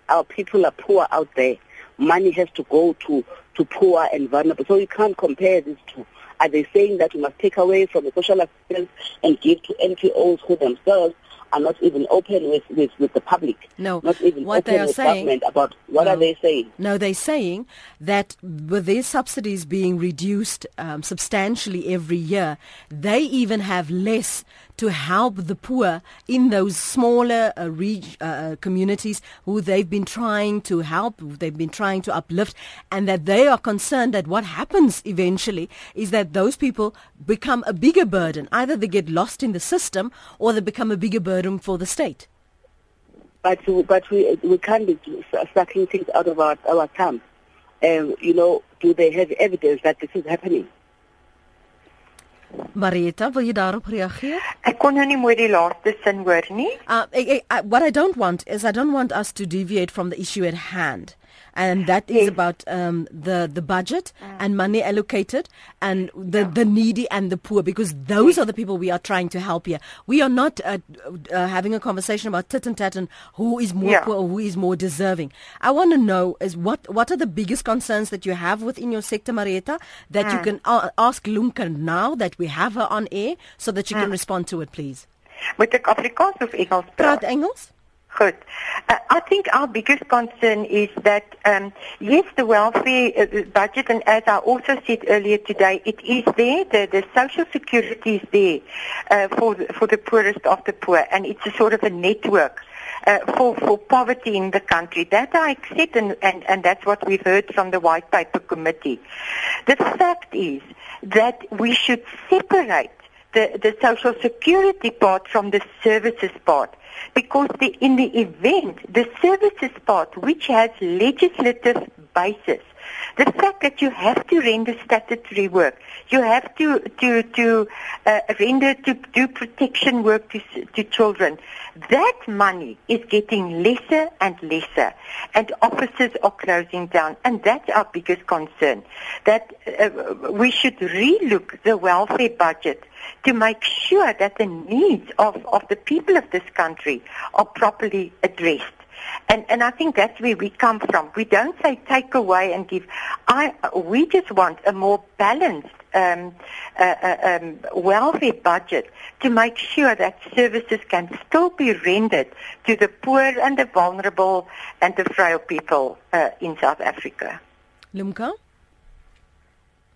our people are poor out there. Money has to go to, to poor and vulnerable. So you can't compare these two. Are they saying that we must take away from the social assistance and give to NPOs who themselves are not even open with, with, with the public. No, not even what they are saying, government about what no, are they saying? No, they're saying that with their subsidies being reduced um, substantially every year, they even have less to help the poor in those smaller uh, reg- uh, uh communities who they've been trying to help, they've been trying to uplift, and that they are concerned that what happens eventually is that those people become a bigger burden. Either they get lost in the system or they become a bigger burden for the state. But but we we can't be sucking things out of our our thumb. Um, you know, do they have evidence that this is happening? Marieta, wil jy daarop reageer? Ek kon nou nie mooi die laaste sin hoor nie. Uh, I, I, what I don't want is I don't want us to deviate from the issue at hand and that is yes. about um, the the budget mm. and money allocated and the yeah. the needy and the poor because those are the people we are trying to help here. We are not uh, uh, having a conversation about tit and tat and who is more yeah. poor or who is more deserving. I want to know is what what are the biggest concerns that you have within your sector, Marietta, that you can uh, ask Lunka now that we have her on air so that she mm. can respond to it, please. Moet ek Afrikaans of Engels praat? Praat Engels? Good. Uh, I think our biggest concern is that, um, yes, the welfare uh, budget, and as I also said earlier today, it is there. The, the social security is there uh, for, the, for the poorest of the poor, and it's a sort of a network. Uh, for, for poverty in the country. That I accept, and, and, and that's what we've heard from the White Paper Committee. The fact is that we should separate the, the social security part from the services part because the, in the event, the services part, which has legislative basis, the fact that you have to render statutory work, you have to to to uh, render to do protection work to to children, that money is getting lesser and lesser, and offices are closing down, and that's our biggest concern. That uh, we should relook the welfare budget to make sure that the needs of, of the people of this country are properly addressed. And, and I think that's where we come from. We don't say take away and give. I, we just want a more balanced um, uh, uh, um, welfare budget to make sure that services can still be rendered to the poor and the vulnerable and the frail people uh, in South Africa. Lumka?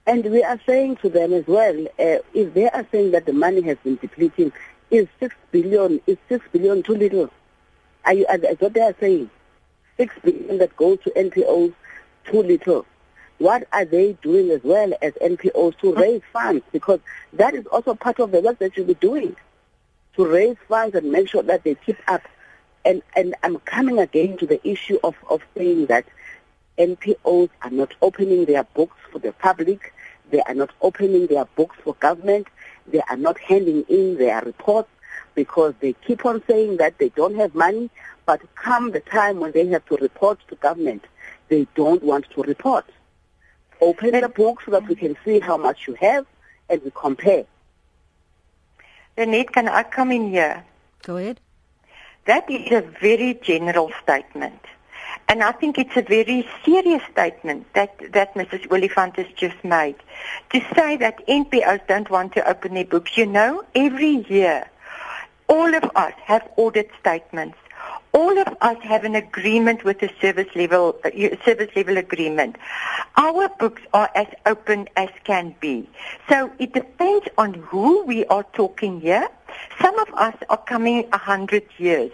And we are saying to them as well, uh, if they are saying that the money has been depleting, is six billion is six billion too little? Are you, are, what they are saying? Six billion that goes to NPOs too little. What are they doing as well as NPOs to raise funds? Because that is also part of the work that you'll be doing to raise funds and make sure that they keep up. And and I'm coming again to the issue of, of saying that NPOs are not opening their books for the public. They are not opening their books for government. They are not handing in their reports because they keep on saying that they don't have money, but come the time when they have to report to government, they don't want to report. Open the book so that we can see how much you have and we compare. Renate, can I come in here? Go ahead. That is a very general statement. And I think it's a very serious statement that, that Mrs. Oliphant has just made. To say that NPOs don't want to open their books, you know, every year, all of us have audit statements all of us have an agreement with the service level uh, service level agreement. Our books are as open as can be. So it depends on who we are talking here. Some of us are coming a hundred years.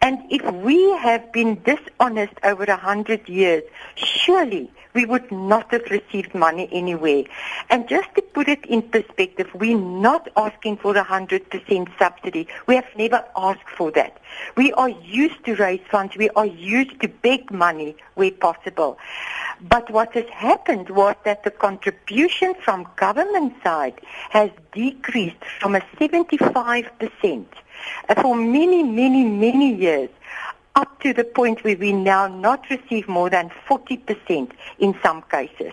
And if we have been dishonest over a hundred years, surely we would not have received money anyway. And just to put it in perspective, we're not asking for a 100% subsidy. We have never asked for that. We are used to raise funds. We are used to beg money where possible. But what has happened was that the contribution from government side has decreased from a 75% for many, many, many years up to the point where we now not receive more than 40% in some cases.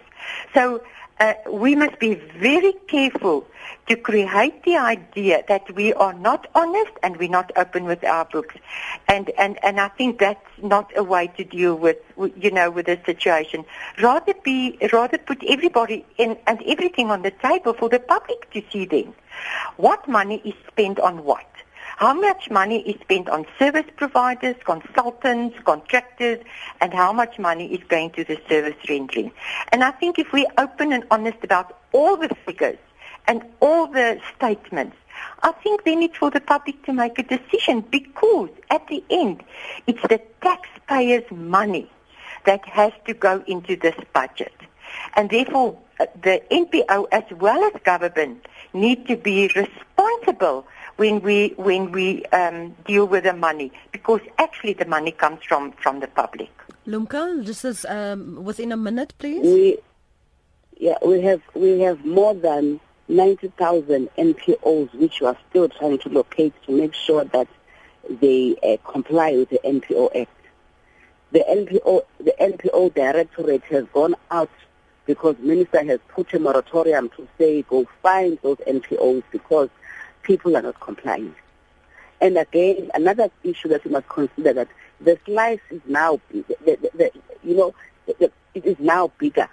So uh, we must be very careful to create the idea that we are not honest and we're not open with our books. And, and, and I think that's not a way to deal with, you know, with the situation. Rather be, rather put everybody in and everything on the table for the public to see then. What money is spent on what? How much money is spent on service providers, consultants, contractors, and how much money is going to the service rendering. And I think if we're open and honest about all the figures and all the statements, I think then it's for the public to make a decision because at the end, it's the taxpayers' money that has to go into this budget. And therefore, uh, the NPO as well as government need to be responsible when we when we um, deal with the money because actually the money comes from from the public. Lumka, this is um, within a minute, please. We yeah we have we have more than ninety thousand NPOs which we are still trying to locate to make sure that they uh, comply with the NPO Act. The NPO the NPO directorate has gone out because minister has put a moratorium to say go find those NPOs because people are not complying. And again, another issue that we must consider that the slice is now, the, the, the, you know, it is now bigger.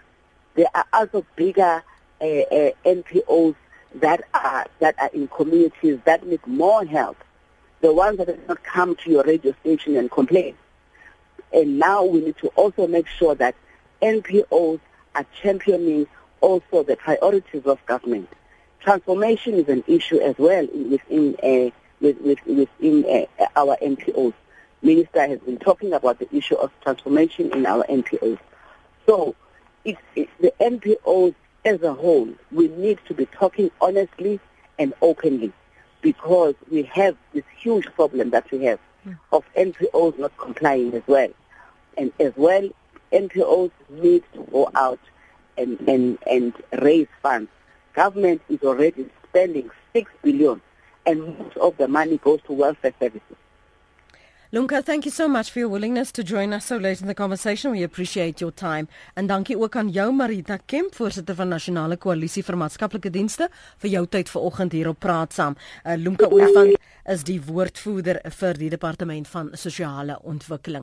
There are also bigger uh, uh, NPOs that are that are in communities that need more help. The ones that have not come to your radio station and complain. And now we need to also make sure that NPOs are championing also the priorities of government transformation is an issue as well within uh, with, with, within uh, our NPOs. Minister has been talking about the issue of transformation in our NPOs. So, if, if the NPOs as a whole, we need to be talking honestly and openly because we have this huge problem that we have hmm. of NPOs not complying as well. And as well, NPOs need to go out and, and, and raise funds government is already spending 6 billion and most of the money goes to welfare services. Lunka, thank you so much for your willingness to join us so late in the conversation. We appreciate your time. En dankie ook aan jou Marita Kemp, voorsitter van Nasionale Koalisie vir Maatskaplike Dienste, vir jou tyd vanoggend hier op Praat Saam. Uh, Lunka Olifant is die woordvoerder vir die Departement van Sosiale Ontwikkeling.